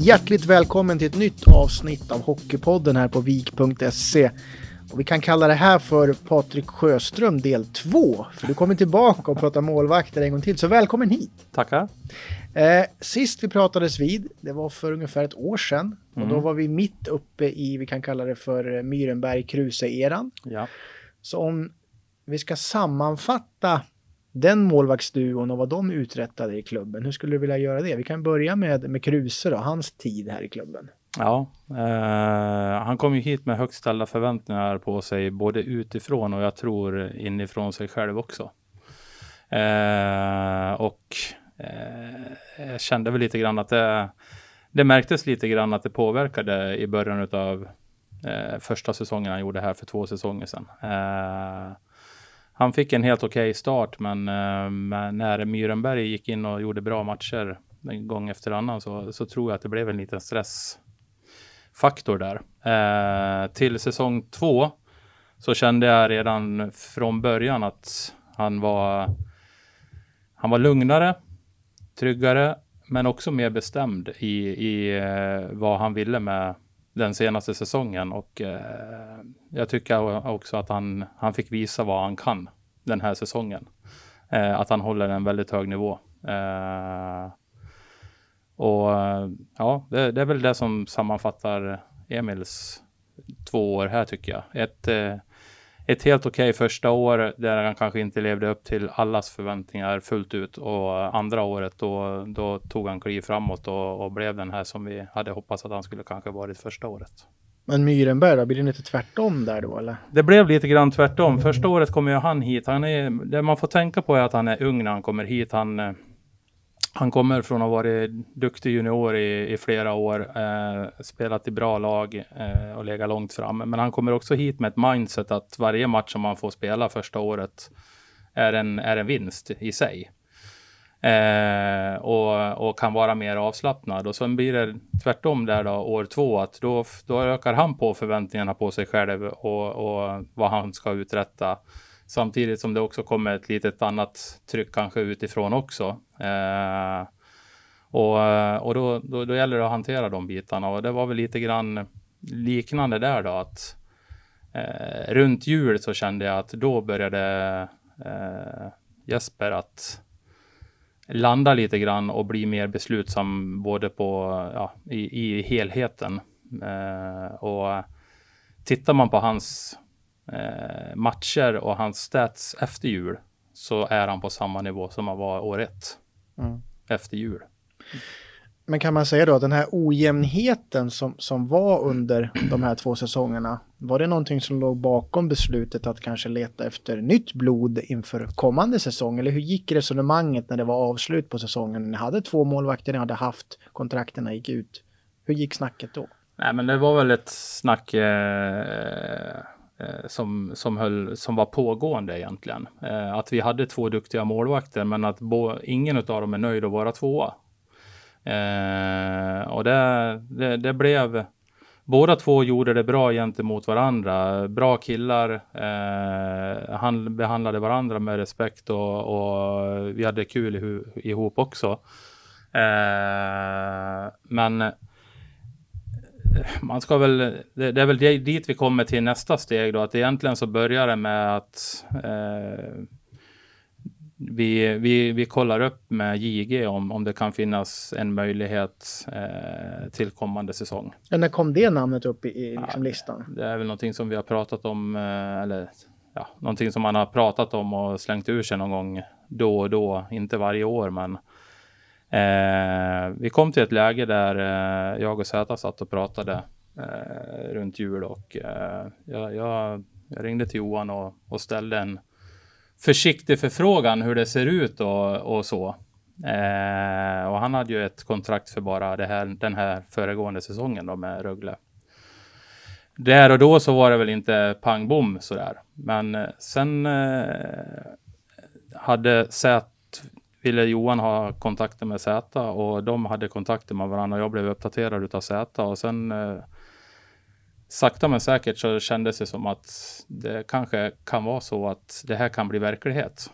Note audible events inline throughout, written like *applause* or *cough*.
Hjärtligt välkommen till ett nytt avsnitt av Hockeypodden här på vik.se. Och vi kan kalla det här för Patrik Sjöström del 2. För du kommer tillbaka och pratar målvakter en gång till. Så välkommen hit! Tackar! Eh, sist vi pratades vid, det var för ungefär ett år sedan. Och då Mm. var vi mitt uppe i, vi kan kalla det för Myrenberg-Kruse-eran. Ja. Så om vi ska sammanfatta den målvaktsduon och vad de uträttade i klubben, hur skulle du vilja göra det? Vi kan börja med, med Kruse då, hans tid här i klubben. Ja, eh, han kom ju hit med högt ställda förväntningar på sig både utifrån och jag tror inifrån sig själv också. Eh, och eh, jag kände väl lite grann att det, det märktes lite grann att det påverkade i början av eh, första säsongen han gjorde här för två säsonger sedan. Eh, han fick en helt okej start, men, eh, men när Myrenberg gick in och gjorde bra matcher en gång efter annan så, så tror jag att det blev en liten stressfaktor där. Eh, till säsong två så kände jag redan från början att han var, han var lugnare, tryggare, men också mer bestämd i, i eh, vad han ville med den senaste säsongen och eh, jag tycker också att han, han fick visa vad han kan den här säsongen. Eh, att han håller en väldigt hög nivå. Eh, och ja, det, det är väl det som sammanfattar Emils två år här tycker jag. Ett, eh, ett helt okej första år där han kanske inte levde upp till allas förväntningar fullt ut och andra året då, då tog han kliv framåt och, och blev den här som vi hade hoppats att han skulle kanske varit första året. Men Myrenberg då, blir det lite tvärtom där då eller? Det blev lite grann tvärtom. Första året kommer ju han hit. Han är, det man får tänka på är att han är ung när han kommer hit. Han, eh, han kommer från att ha varit duktig junior i, i flera år, eh, spelat i bra lag eh, och legat långt fram. Men han kommer också hit med ett mindset att varje match som man får spela första året är en, är en vinst i sig. Eh, och, och kan vara mer avslappnad. Och sen blir det tvärtom där då år två att då, då ökar han på förväntningarna på sig själv och, och vad han ska uträtta. Samtidigt som det också kommer ett litet annat tryck kanske utifrån också. Eh, och och då, då, då gäller det att hantera de bitarna och det var väl lite grann liknande där då att eh, runt jul så kände jag att då började eh, Jesper att landa lite grann och bli mer beslutsam både på, ja, i, i helheten. Eh, och tittar man på hans eh, matcher och hans stats efter jul så är han på samma nivå som han var år ett. Mm. Efter jul. Men kan man säga då att den här ojämnheten som, som var under de här två säsongerna, var det någonting som låg bakom beslutet att kanske leta efter nytt blod inför kommande säsong? Eller hur gick resonemanget när det var avslut på säsongen? Ni hade två målvakter, ni hade haft kontrakterna gick ut. Hur gick snacket då? Nej, men det var väl ett snack eh, Eh, som, som, höll, som var pågående egentligen. Eh, att vi hade två duktiga målvakter, men att bo, ingen av dem är nöjd att vara tvåa. Eh, och det, det, det blev Båda två gjorde det bra gentemot varandra. Bra killar. Eh, han behandlade varandra med respekt och, och vi hade kul ihop också. Eh, men man ska väl, det, det är väl dit vi kommer till nästa steg då, att egentligen så börjar det med att eh, vi, vi, vi kollar upp med JG om, om det kan finnas en möjlighet eh, till kommande säsong. Ja, när kom det namnet upp i, i liksom, listan? Det är väl någonting som vi har pratat om, eh, eller ja, någonting som man har pratat om och slängt ur sig någon gång då och då, inte varje år, men eh, vi kom till ett läge där eh, jag och Zäta satt och pratade eh, runt jul och eh, jag, jag, jag ringde till Johan och, och ställde en försiktig förfrågan hur det ser ut och, och så. Eh, och han hade ju ett kontrakt för bara det här, den här föregående säsongen då med Rögle. Där och då så var det väl inte pang bom sådär. Men eh, sen eh, hade Zät, ville Johan ha kontakter med Zäta och de hade kontakter med varandra och jag blev uppdaterad utav Zäta och sen eh, sakta men säkert så kändes det som att det kanske kan vara så att det här kan bli verklighet.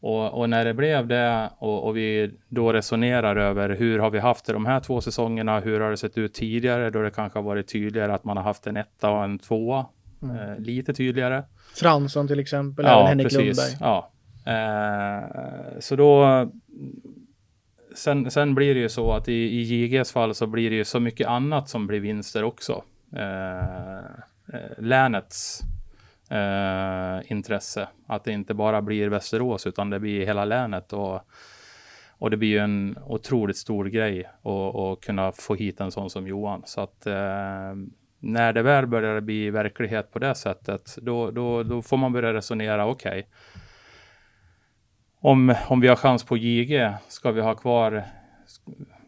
Och, och, när det blev det och, och, vi då resonerar över hur har vi haft det de här två säsongerna? Hur har det sett ut tidigare då det kanske har varit tydligare att man har haft en etta och en tvåa? Mm. Eh, lite tydligare. Fransson till exempel, ja, även Henrik precis. Lundberg. Ja, eh, så då sen, sen blir det ju så att i, i JGs fall så blir det ju så mycket annat som blir vinster också. Eh, eh, länets eh, intresse. Att det inte bara blir Västerås utan det blir hela länet. Och, och det blir ju en otroligt stor grej att kunna få hit en sån som Johan. Så att eh, när det väl börjar bli verklighet på det sättet, då, då, då får man börja resonera, okej. Okay, om, om vi har chans på JG, ska vi ha kvar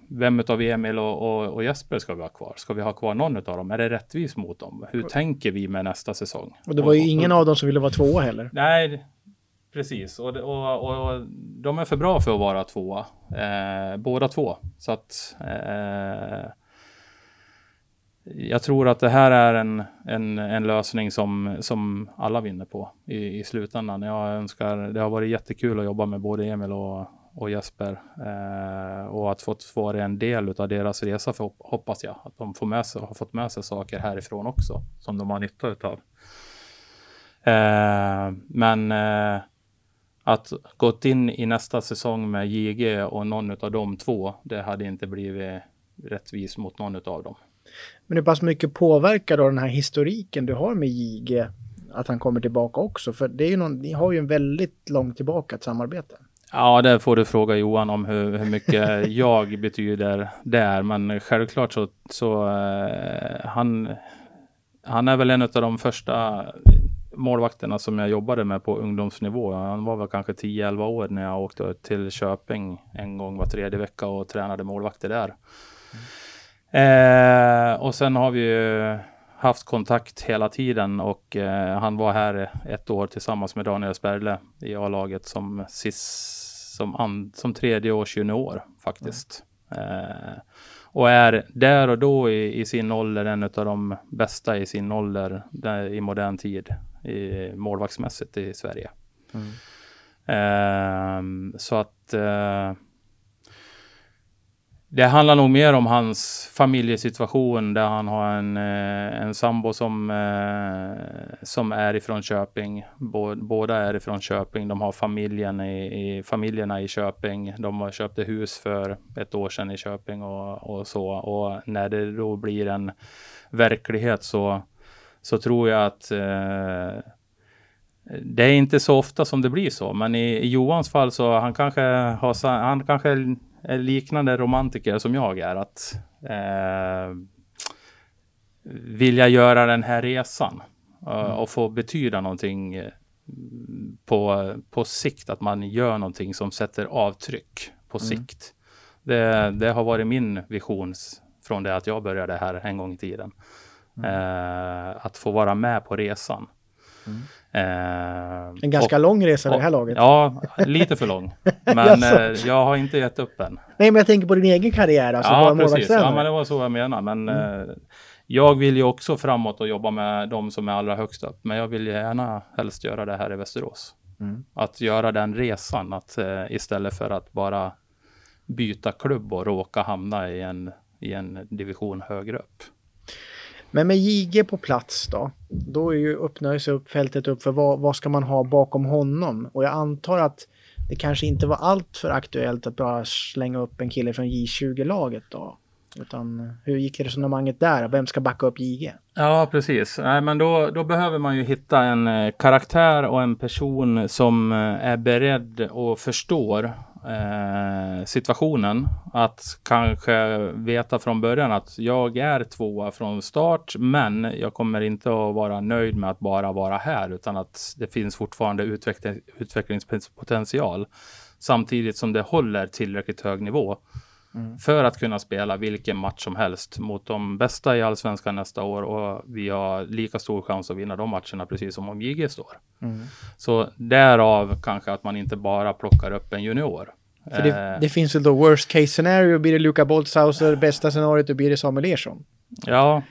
vem av Emil och, och, och, Jesper ska vi ha kvar? Ska vi ha kvar någon av dem? Är det rättvist mot dem? Hur tänker vi med nästa säsong? Och det var ju och, ingen av dem som ville vara tvåa heller. Nej, precis. Och, och, de är för bra för att vara tvåa. Eh, båda två. Så att eh, jag tror att det här är en, en, en lösning som, som alla vinner på i, i slutändan. Jag önskar, det har varit jättekul att jobba med både Emil och, och Jesper eh, och att fått vara en del av deras resa för, hoppas jag. Att de får med sig, har fått med sig saker härifrån också som de har nytta av. Eh, men eh, att gått in i nästa säsong med JG och någon av de två, det hade inte blivit rättvist mot någon av dem. Men hur pass mycket påverkar då den här historiken du har med JG att han kommer tillbaka också? För det är ju någon, ni har ju en väldigt långt tillbaka ett samarbete. Ja, det får du fråga Johan om hur, hur mycket *laughs* jag betyder där. Men självklart så, så uh, han, han är väl en av de första målvakterna som jag jobbade med på ungdomsnivå. Han var väl kanske 10-11 år när jag åkte till Köping en gång var tredje vecka och tränade målvakter där. Mm. Eh, och sen har vi ju haft kontakt hela tiden och eh, han var här ett år tillsammans med Daniel Sperle i A-laget som, som, and, som tredje års junior faktiskt. Mm. Eh, och är där och då i, i, sin ålder en av de bästa i sin ålder där, i modern tid i, målvaktsmässigt i Sverige. Mm. Eh, så att eh, det handlar nog mer om hans familjesituation där han har en, eh, en sambo som, eh, som är ifrån Köping. Båda är ifrån Köping. De har familjen i, i, familjerna i Köping. De köpte hus för ett år sedan i Köping och, och så. Och när det då blir en verklighet så, så tror jag att eh, det är inte så ofta som det blir så, men i, i Johans fall så han kanske har, han kanske liknande romantiker som jag är. Att eh, vilja göra den här resan eh, mm. och få betyda någonting eh, på, på sikt. Att man gör någonting som sätter avtryck på mm. sikt. Det, det har varit min vision från det att jag började här en gång i tiden. Mm. Eh, att få vara med på resan. Eh, en ganska och, lång resa i det här laget. Ja, lite för lång. *laughs* Men eh, jag har inte gett upp än. Nej, men jag tänker på din egen karriär. Alltså ja, precis. Ja, men det var så jag menade. Men mm. eh, jag vill ju också framåt och jobba med de som är allra högst upp. Men jag vill gärna helst göra det här i Västerås. Mm. Att göra den resan, att istället för att bara byta klubb och råka hamna i en, i en division högre upp. Men med JG på plats då, då är ju öppnar sig upp fältet upp för vad, vad ska man ha bakom honom? Och jag antar att det kanske inte var allt för aktuellt att bara slänga upp en kille från J20-laget då. Utan hur gick resonemanget där? Vem ska backa upp JG? Ja, precis. Nej, men då, då behöver man ju hitta en eh, karaktär och en person som eh, är beredd och förstår eh, situationen. Att kanske veta från början att jag är tvåa från start, men jag kommer inte att vara nöjd med att bara vara här, utan att det finns fortfarande utveckling, utvecklingspotential. Samtidigt som det håller tillräckligt hög nivå. Mm. För att kunna spela vilken match som helst mot de bästa i allsvenskan nästa år och vi har lika stor chans att vinna de matcherna precis som om JG står. Mm. Så därav kanske att man inte bara plockar upp en junior. För det, eh. det finns väl då worst case scenario, blir det Luka Boltzhauser, bästa scenariot då blir det Samuel Ersson. Ja,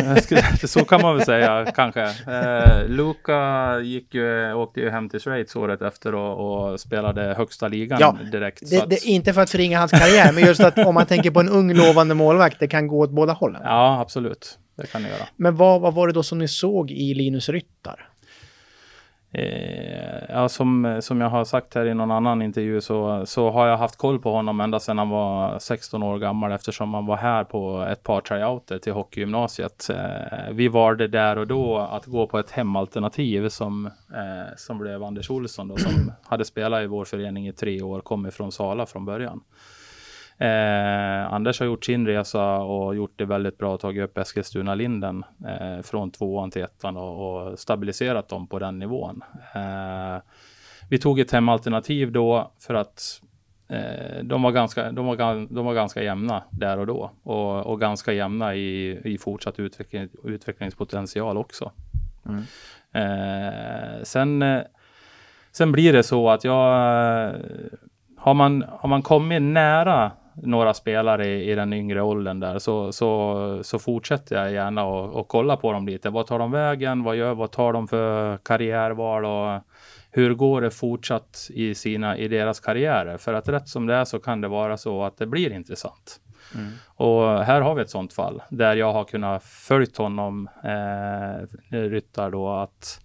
*laughs* så kan man väl säga kanske. Eh, Luka gick ju, åkte ju hem till Schweiz året efter och, och spelade högsta ligan ja, direkt. Det, att... det, inte för att förringa hans karriär, men just att om man tänker på en ung lovande målvakt, det kan gå åt båda hållen. Ja, absolut. Det kan det göra. Men vad, vad var det då som ni såg i Linus Ryttar? Eh, ja, som, som jag har sagt här i någon annan intervju så, så har jag haft koll på honom ända sedan han var 16 år gammal eftersom han var här på ett par tryouter till hockeygymnasiet. Eh, vi valde där och då att gå på ett hemalternativ som, eh, som blev Anders Olsson då, som hade spelat i vår förening i tre år, kom ifrån Sala från början. Eh, Anders har gjort sin resa och gjort det väldigt bra, tagit upp Eskilstuna-Linden eh, från tvåan till ettan och, och, stabiliserat dem på den nivån. Eh, vi tog ett hemalternativ då för att eh, de, var ganska, de, var, de var ganska jämna där och då och, och ganska jämna i, i fortsatt utveckling, utvecklingspotential också. Mm. Eh, sen, eh, sen blir det så att jag har man, har man kommit nära några spelare i, i, den yngre åldern där så, så, så fortsätter jag gärna och, och kolla på dem lite. Vad tar de vägen? Vad gör, vad tar de för karriärval och hur går det fortsatt i sina, i deras karriärer? För att rätt som det är så kan det vara så att det blir intressant. Mm. Och här har vi ett sånt fall där jag har kunnat följt honom, eh, Ryttar då, att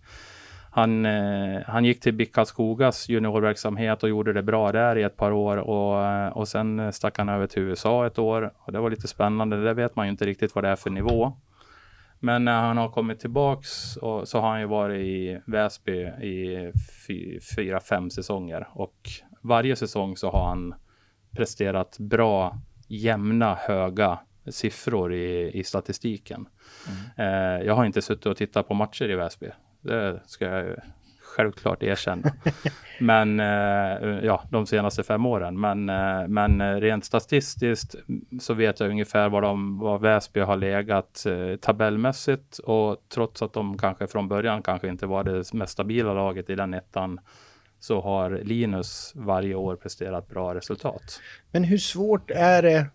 han, eh, han gick till BIK Karlskogas juniorverksamhet och gjorde det bra där i ett par år och, eh, och sen stack han över till USA ett år och det var lite spännande. Det vet man ju inte riktigt vad det är för nivå. Men när han har kommit tillbaks och, så har han ju varit i Väsby i fy, fyra, fem säsonger och varje säsong så har han presterat bra, jämna, höga siffror i, i statistiken. Mm. Eh, jag har inte suttit och tittat på matcher i Väsby det ska jag självklart erkänna. *laughs* men eh, ja, de senaste fem åren. Men, eh, men rent statistiskt så vet jag ungefär var, de, var Väsby har legat eh, tabellmässigt och trots att de kanske från början kanske inte var det mest stabila laget i den ettan så har Linus varje år presterat bra resultat. Men hur svårt är det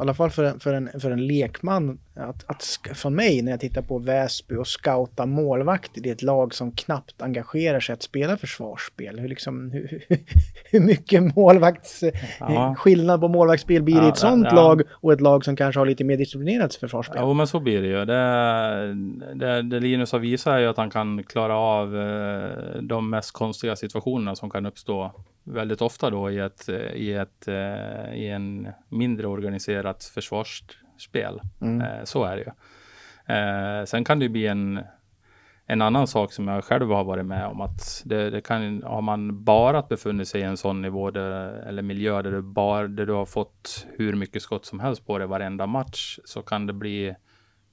i alla fall för en, för en, för en lekman, att, att, från mig när jag tittar på Väsby och scouta målvakter i ett lag som knappt engagerar sig att spela försvarsspel. Hur, liksom, hur, hur *laughs* mycket målvakts, ja. skillnad på målvaktsspel blir ja, i ett sånt ja. lag och ett lag som kanske har lite mer disciplinerat försvarsspel? Ja, men så blir det ju. Det, det, det Linus har visat är ju att han kan klara av eh, de mest konstiga situationerna som kan uppstå väldigt ofta då i, ett, i, ett, eh, i en mindre organiserat försvarsspel. Mm. Eh, så är det ju. Eh, sen kan det bli en, en annan sak som jag själv har varit med om att det, det kan, har man bara befunnit sig i en sån nivå där, eller miljö där du, bara, där du har fått hur mycket skott som helst på dig varenda match så kan det bli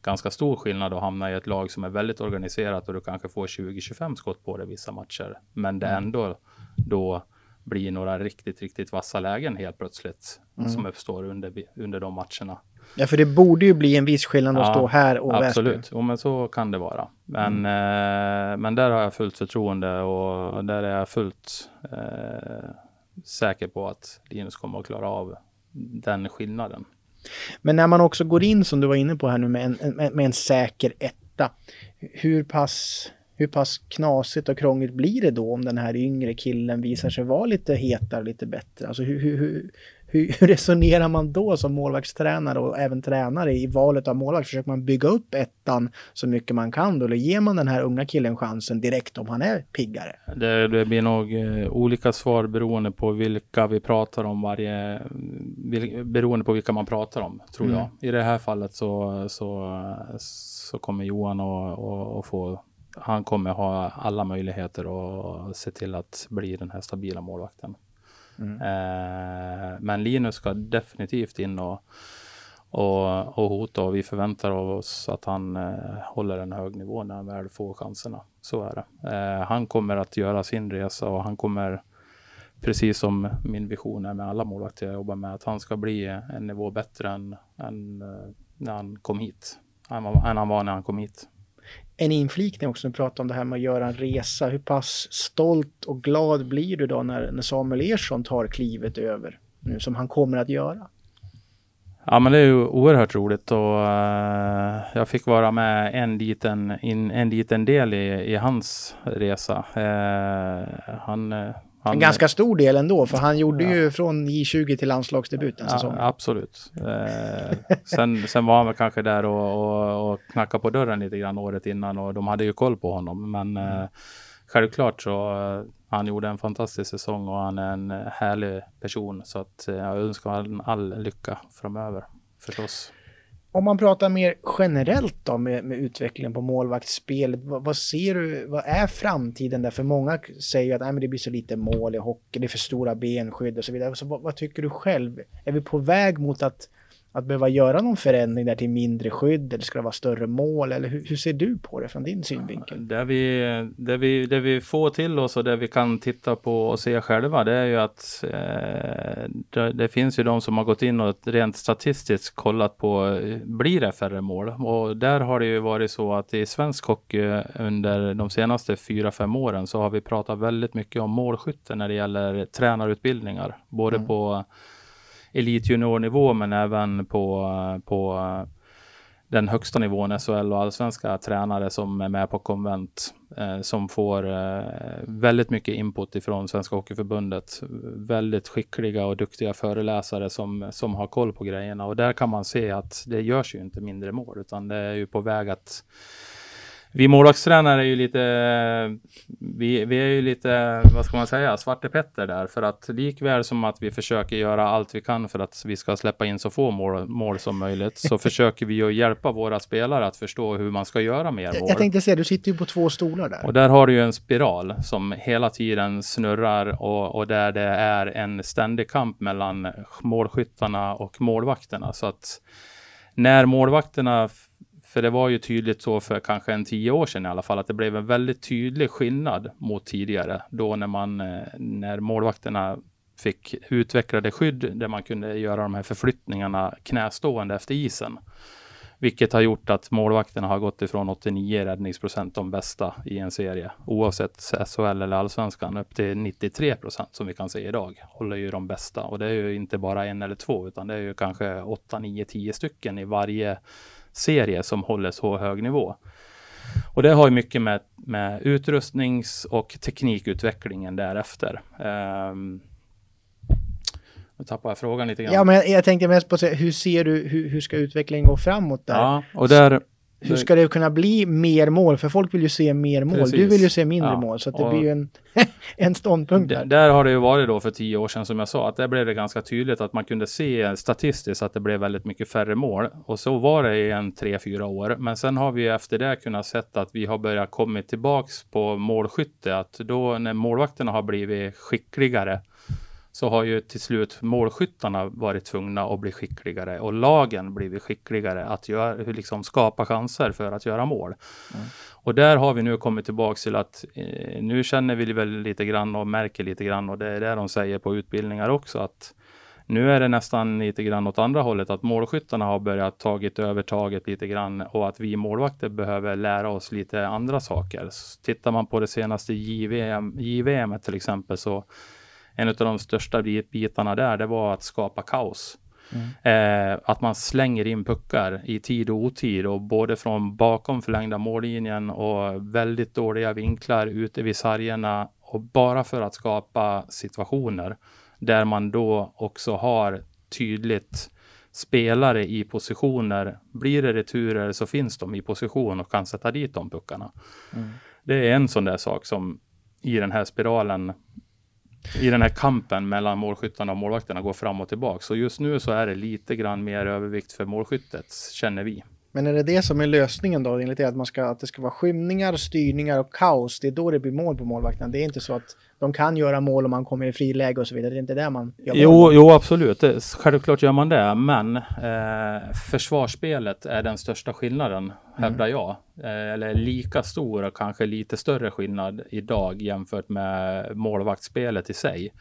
ganska stor skillnad att hamna i ett lag som är väldigt organiserat och du kanske får 20-25 skott på dig vissa matcher. Men det mm. ändå då blir några riktigt, riktigt vassa lägen helt plötsligt mm. som uppstår under, under de matcherna. Ja, för det borde ju bli en viss skillnad att stå här och Absolut, jo, men så kan det vara. Men, mm. eh, men där har jag fullt förtroende och där är jag fullt eh, säker på att Linus kommer att klara av den skillnaden. Men när man också går in, som du var inne på här nu, med en, med, med en säker etta. Hur pass hur pass knasigt och krångligt blir det då om den här yngre killen visar sig vara lite hetare, lite bättre? Alltså hur, hur, hur, *laughs* hur resonerar man då som målvaktstränare och även tränare i valet av målvakt? Försöker man bygga upp ettan så mycket man kan då? Eller ger man den här unga killen chansen direkt om han är piggare? Det, det blir nog eh, olika svar beroende på vilka vi pratar om varje, vil, beroende på vilka man pratar om, tror mm. jag. I det här fallet så, så, så kommer Johan att få han kommer ha alla möjligheter att se till att bli den här stabila målvakten. Mm. Eh, men Linus ska definitivt in och, och, och hota och vi förväntar oss att han eh, håller en hög nivå när han väl får chanserna. Så är det. Eh, han kommer att göra sin resa och han kommer precis som min vision är med alla målvakter jag jobbar med, att han ska bli en nivå bättre än, än eh, när han kom hit. Än, än han var när han kom hit en inflikning också, när vi pratar om det här med att göra en resa. Hur pass stolt och glad blir du då när, när Samuel Ersson tar klivet över, nu som han kommer att göra? Ja men det är ju oerhört roligt och uh, jag fick vara med en liten, in, en liten del i, i hans resa. Uh, han, eh, han, en ganska stor del ändå, för han gjorde ja. ju från J20 till landslagsdebut en säsong. Ja, absolut. Uh, *laughs* sen, sen var han väl kanske där och, och, och knackade på dörren lite grann året innan och de hade ju koll på honom. Men mm. självklart så han gjorde en fantastisk säsong och han är en härlig person. Så att jag önskar honom all lycka framöver förstås. Om man pratar mer generellt då med, med utvecklingen på målvaktsspelet, vad, vad, ser du, vad är framtiden där? För många säger ju att Nej, men det blir så lite mål i hockey, det är för stora benskydd och så vidare. Så vad, vad tycker du själv? Är vi på väg mot att att behöva göra någon förändring där till mindre skydd eller ska det vara större mål eller hur, hur ser du på det från din synvinkel? Det vi, det, vi, det vi får till oss och det vi kan titta på och se själva det är ju att eh, det, det, finns ju de som har gått in och rent statistiskt kollat på blir det färre mål och där har det ju varit så att i svensk hockey under de senaste fyra fem åren så har vi pratat väldigt mycket om målskytte när det gäller tränarutbildningar både mm. på elitjuniornivå men även på, på den högsta nivån, SHL och allsvenska tränare som är med på konvent eh, som får eh, väldigt mycket input ifrån Svenska Hockeyförbundet. Väldigt skickliga och duktiga föreläsare som, som har koll på grejerna och där kan man se att det görs ju inte mindre mål utan det är ju på väg att vi målvaktstränare är ju lite, vi, vi är ju lite, vad ska man säga, Svarte Petter där. För att likväl som att vi försöker göra allt vi kan för att vi ska släppa in så få mål, mål som möjligt, så *laughs* försöker vi ju hjälpa våra spelare att förstå hur man ska göra mer mål. Jag tänkte säga, du sitter ju på två stolar där. Och där har du ju en spiral som hela tiden snurrar och, och där det är en ständig kamp mellan målskyttarna och målvakterna. Så att när målvakterna för det var ju tydligt så för kanske en tio år sedan i alla fall att det blev en väldigt tydlig skillnad mot tidigare. Då när man, eh, när målvakterna fick utvecklade skydd där man kunde göra de här förflyttningarna knästående efter isen. Vilket har gjort att målvakterna har gått ifrån 89 räddningsprocent, de bästa i en serie, oavsett SHL eller allsvenskan, upp till 93 procent som vi kan se idag. Håller ju de bästa och det är ju inte bara en eller två, utan det är ju kanske 8, 9, 10 stycken i varje serie som håller så hög nivå. Och det har ju mycket med, med utrustnings och teknikutvecklingen därefter. Um, nu tappar jag frågan lite grann. Ja, men jag, jag tänkte mest på hur ser du, hur, hur ska utvecklingen gå framåt där? Ja, och där, hur ska det kunna bli mer mål? För folk vill ju se mer mål. Precis. Du vill ju se mindre ja. mål. Så det blir ju en, *laughs* en ståndpunkt där. Där har det ju varit då för tio år sedan som jag sa. Att där blev det ganska tydligt att man kunde se statistiskt att det blev väldigt mycket färre mål. Och så var det i en tre, fyra år. Men sen har vi efter det kunnat sett att vi har börjat kommit tillbaks på målskytte. Att då när målvakterna har blivit skickligare så har ju till slut målskyttarna varit tvungna att bli skickligare och lagen blivit skickligare att göra, liksom skapa chanser för att göra mål. Mm. Och där har vi nu kommit tillbaks till att eh, nu känner vi väl lite grann och märker lite grann och det är det de säger på utbildningar också att nu är det nästan lite grann åt andra hållet att målskyttarna har börjat tagit över taget lite grann och att vi målvakter behöver lära oss lite andra saker. Så tittar man på det senaste JVM, JVM till exempel så en av de största bitarna där, det var att skapa kaos. Mm. Eh, att man slänger in puckar i tid och otid och både från bakom förlängda mållinjen och väldigt dåliga vinklar ute vid sargerna och bara för att skapa situationer där man då också har tydligt spelare i positioner. Blir det returer så finns de i position och kan sätta dit de puckarna. Mm. Det är en sån där sak som i den här spiralen i den här kampen mellan målskyttarna och målvakterna går fram och tillbaka. Så just nu så är det lite grann mer övervikt för målskyttet, känner vi. Men är det det som är lösningen då, enligt det, att, man ska, att det ska vara skymningar, styrningar och kaos? Det är då det blir mål på målvakterna. Det är inte så att de kan göra mål om man kommer i friläge och så vidare. Det är inte det man gör jo, jo, absolut. Självklart gör man det, men eh, försvarsspelet är den största skillnaden, mm. hävdar jag. Eh, eller lika stor och kanske lite större skillnad idag jämfört med målvaktsspelet i sig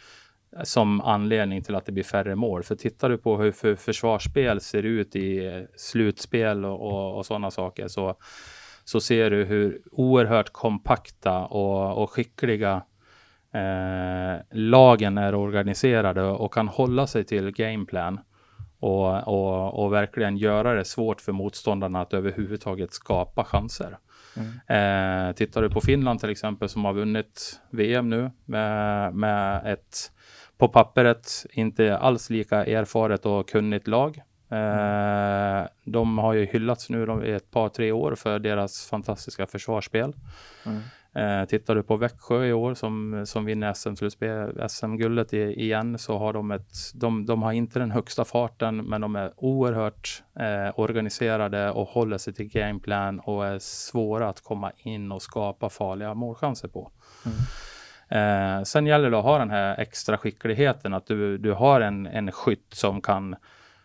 som anledning till att det blir färre mål. För tittar du på hur för försvarsspel ser ut i slutspel och, och, och sådana saker så, så ser du hur oerhört kompakta och, och skickliga eh, lagen är organiserade och kan hålla sig till gameplan. och, och, och verkligen göra det svårt för motståndarna att överhuvudtaget skapa chanser. Mm. Eh, tittar du på Finland till exempel som har vunnit VM nu med, med ett på pappret inte alls lika erfaret och kunnigt lag. Eh, de har ju hyllats nu i ett par, tre år för deras fantastiska försvarsspel. Mm. Eh, tittar du på Växjö i år som, som vinner SM-guldet SM igen så har de ett, de, de har inte den högsta farten men de är oerhört eh, organiserade och håller sig till gameplan och är svåra att komma in och skapa farliga målchanser på. Mm. Eh, sen gäller det att ha den här extra skickligheten, att du, du har en, en skytt som kan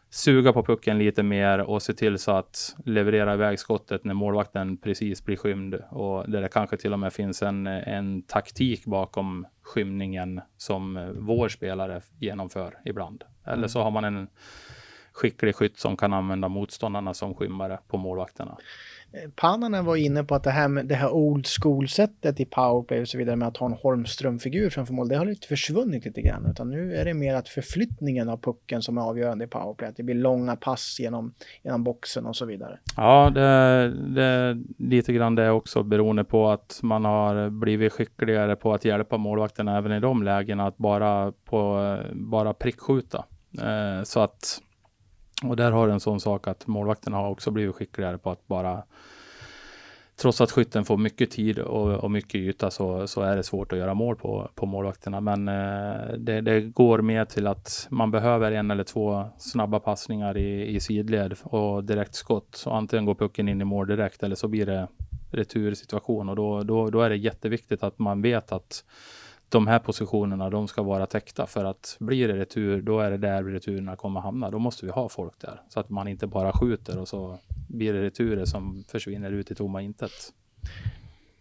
suga på pucken lite mer och se till så att leverera iväg skottet när målvakten precis blir skymd och där det kanske till och med finns en, en taktik bakom skymningen som vår spelare genomför ibland. Eller mm. så har man en skicklig skytt som kan använda motståndarna som skymmare på målvakterna. Eh, Pannanen var inne på att det här, med, det här old school-sättet i powerplay och så vidare med att ha en Holmström-figur framför mål, det har lite försvunnit lite grann. Utan nu är det mer att förflyttningen av pucken som är avgörande i powerplay. Att det blir långa pass genom, genom boxen och så vidare. Ja, det, det är lite grann det också beroende på att man har blivit skickligare på att hjälpa målvakterna även i de lägena. Att bara, på, bara prickskjuta. Eh, så att och där har du en sån sak att målvakterna har också blivit skickligare på att bara Trots att skytten får mycket tid och, och mycket yta så, så, är det svårt att göra mål på, på målvakterna. Men eh, det, det, går mer till att man behöver en eller två snabba passningar i, i sidled och direktskott. Så antingen går pucken in i mål direkt eller så blir det retursituation och då, då, då är det jätteviktigt att man vet att de här positionerna, de ska vara täckta för att blir det retur, då är det där returerna kommer hamna. Då måste vi ha folk där så att man inte bara skjuter och så blir det returer som försvinner ut i tomma intet.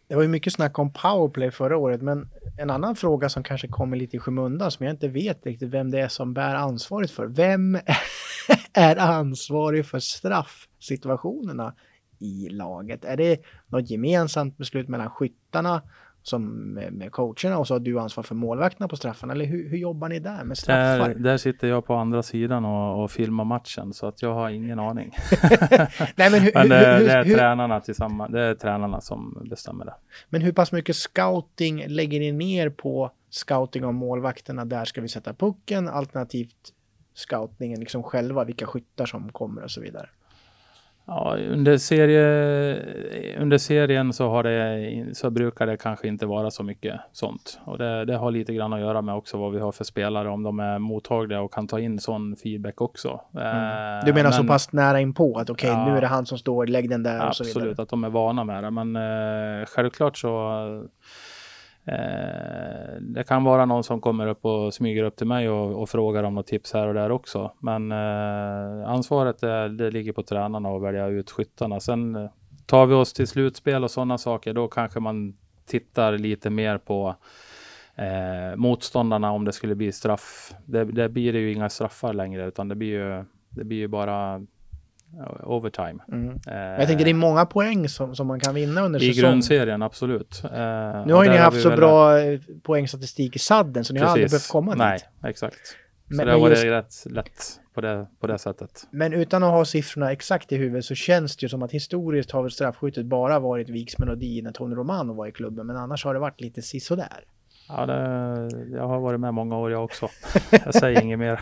Det var ju mycket snack om powerplay förra året, men en annan fråga som kanske kommer lite i skymundan som jag inte vet riktigt vem det är som bär ansvaret för. Vem *laughs* är ansvarig för straffsituationerna i laget? Är det något gemensamt beslut mellan skyttarna som med, coacherna och så har du ansvar för målvakterna på straffarna? Eller hur, hur jobbar ni där med straffar? Där, där sitter jag på andra sidan och, och filmar matchen så att jag har ingen aning. *laughs* *laughs* Nej, men, hur, men det, hur, det är tränarna tillsammans, det är tränarna som bestämmer det. Men hur pass mycket scouting lägger ni ner på scouting av målvakterna? Där ska vi sätta pucken alternativt scoutningen liksom själva, vilka skyttar som kommer och så vidare. Ja, under, serie, under serien så, har det, så brukar det kanske inte vara så mycket sånt. Och det, det, har lite grann att göra med också vad vi har för spelare, om de är mottagliga och kan ta in sån feedback också. Mm. Eh, du menar Men, så pass nära inpå att okej, okay, ja, nu är det han som står, lägg den där och så vidare? Absolut, att de är vana med det. Men eh, självklart så Eh, det kan vara någon som kommer upp och smyger upp till mig och, och frågar om något tips här och där också. Men eh, ansvaret är, det ligger på tränarna att välja ut skyttarna. Sen eh, tar vi oss till slutspel och sådana saker, då kanske man tittar lite mer på eh, motståndarna om det skulle bli straff. Det, det blir det ju inga straffar längre, utan det blir ju, det blir ju bara overtime. Mm. Eh, jag tänker det är många poäng som, som man kan vinna under säsongen. I grundserien, absolut. Eh, nu har ju ni haft så bra eh, poängstatistik i sadden så ni Precis. har aldrig behövt komma Nej, dit. Nej, exakt. Så men, det har varit rätt lätt på det, på det sättet. Men utan att ha siffrorna exakt i huvudet så känns det ju som att historiskt har väl straffskyttet bara varit Viks melodi när Tony Romano var i klubben. Men annars har det varit lite sisådär. Ja, det, jag har varit med många år jag också. *laughs* Jag säger inget mer.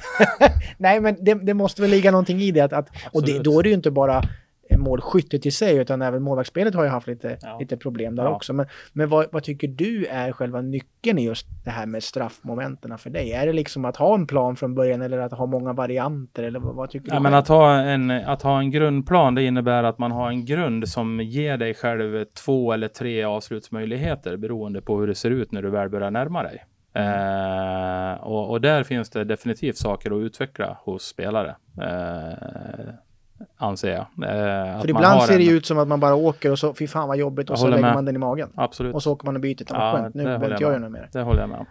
Nej, men det, det, måste väl ligga någonting i det. Att, att och det, då är det ju inte bara målskyttet i sig, utan även målvaktsspelet har ju haft lite, ja. lite problem där ja. också. Men, men vad, vad, tycker du är själva nyckeln i just det här med straffmomenten för dig? Är det liksom att ha en plan från början eller att ha många varianter? Eller vad, vad tycker ja, du? Men att, ha en, att ha en grundplan, det innebär att man har en grund som ger dig själv två eller tre avslutsmöjligheter beroende på hur det ser ut när du väl börjar närma dig. Eh, och, och, där finns det definitivt saker att utveckla hos spelare. Eh, anser jag. Eh, För ibland ser det en... ut som att man bara åker och så, fy fan vad jobbigt, och så lägger med. man den i magen. Absolut. Och så åker man och byter. Ja, skönt, nu behöver inte jag göra något mer. Det håller jag med om.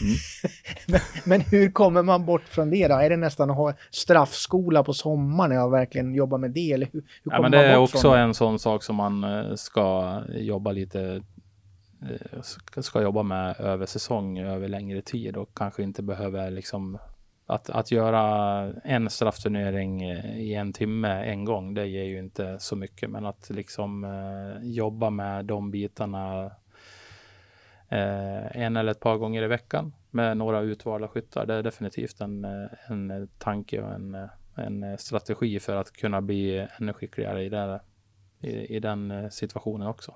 Mm. *laughs* men, men, hur kommer man bort från det då? Är det nästan att ha straffskola på sommaren och verkligen jobba med det? Eller hur, hur ja, men det är också en sån sak som man eh, ska jobba lite eh, ska jobba med över säsong, över längre tid och kanske inte behöver liksom att, att göra en straffturnering eh, i en timme en gång, det ger ju inte så mycket. Men att liksom eh, jobba med de bitarna eh, en eller ett par gånger i veckan med några utvalda skyttar, det är definitivt en, eh, en tanke och en, eh, en strategi för att kunna bli ännu skickligare i, det, i, i den situationen också.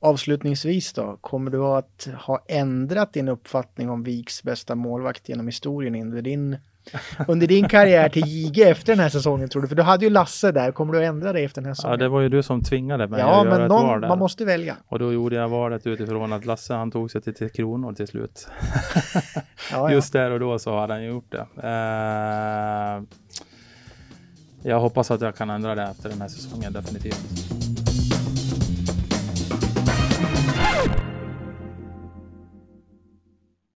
Avslutningsvis då, kommer du att ha ändrat din uppfattning om Viks bästa målvakt genom historien under din, under din karriär till JG efter den här säsongen tror du? För du hade ju Lasse där, kommer du att ändra dig efter den här säsongen? Ja, det var ju du som tvingade mig ja, att göra ett någon, val där. man måste välja. Och då gjorde jag valet utifrån att Lasse han tog sig till Tre Kronor till slut. *laughs* ja, ja. Just där och då så hade han gjort det. Uh, jag hoppas att jag kan ändra det efter den här säsongen definitivt.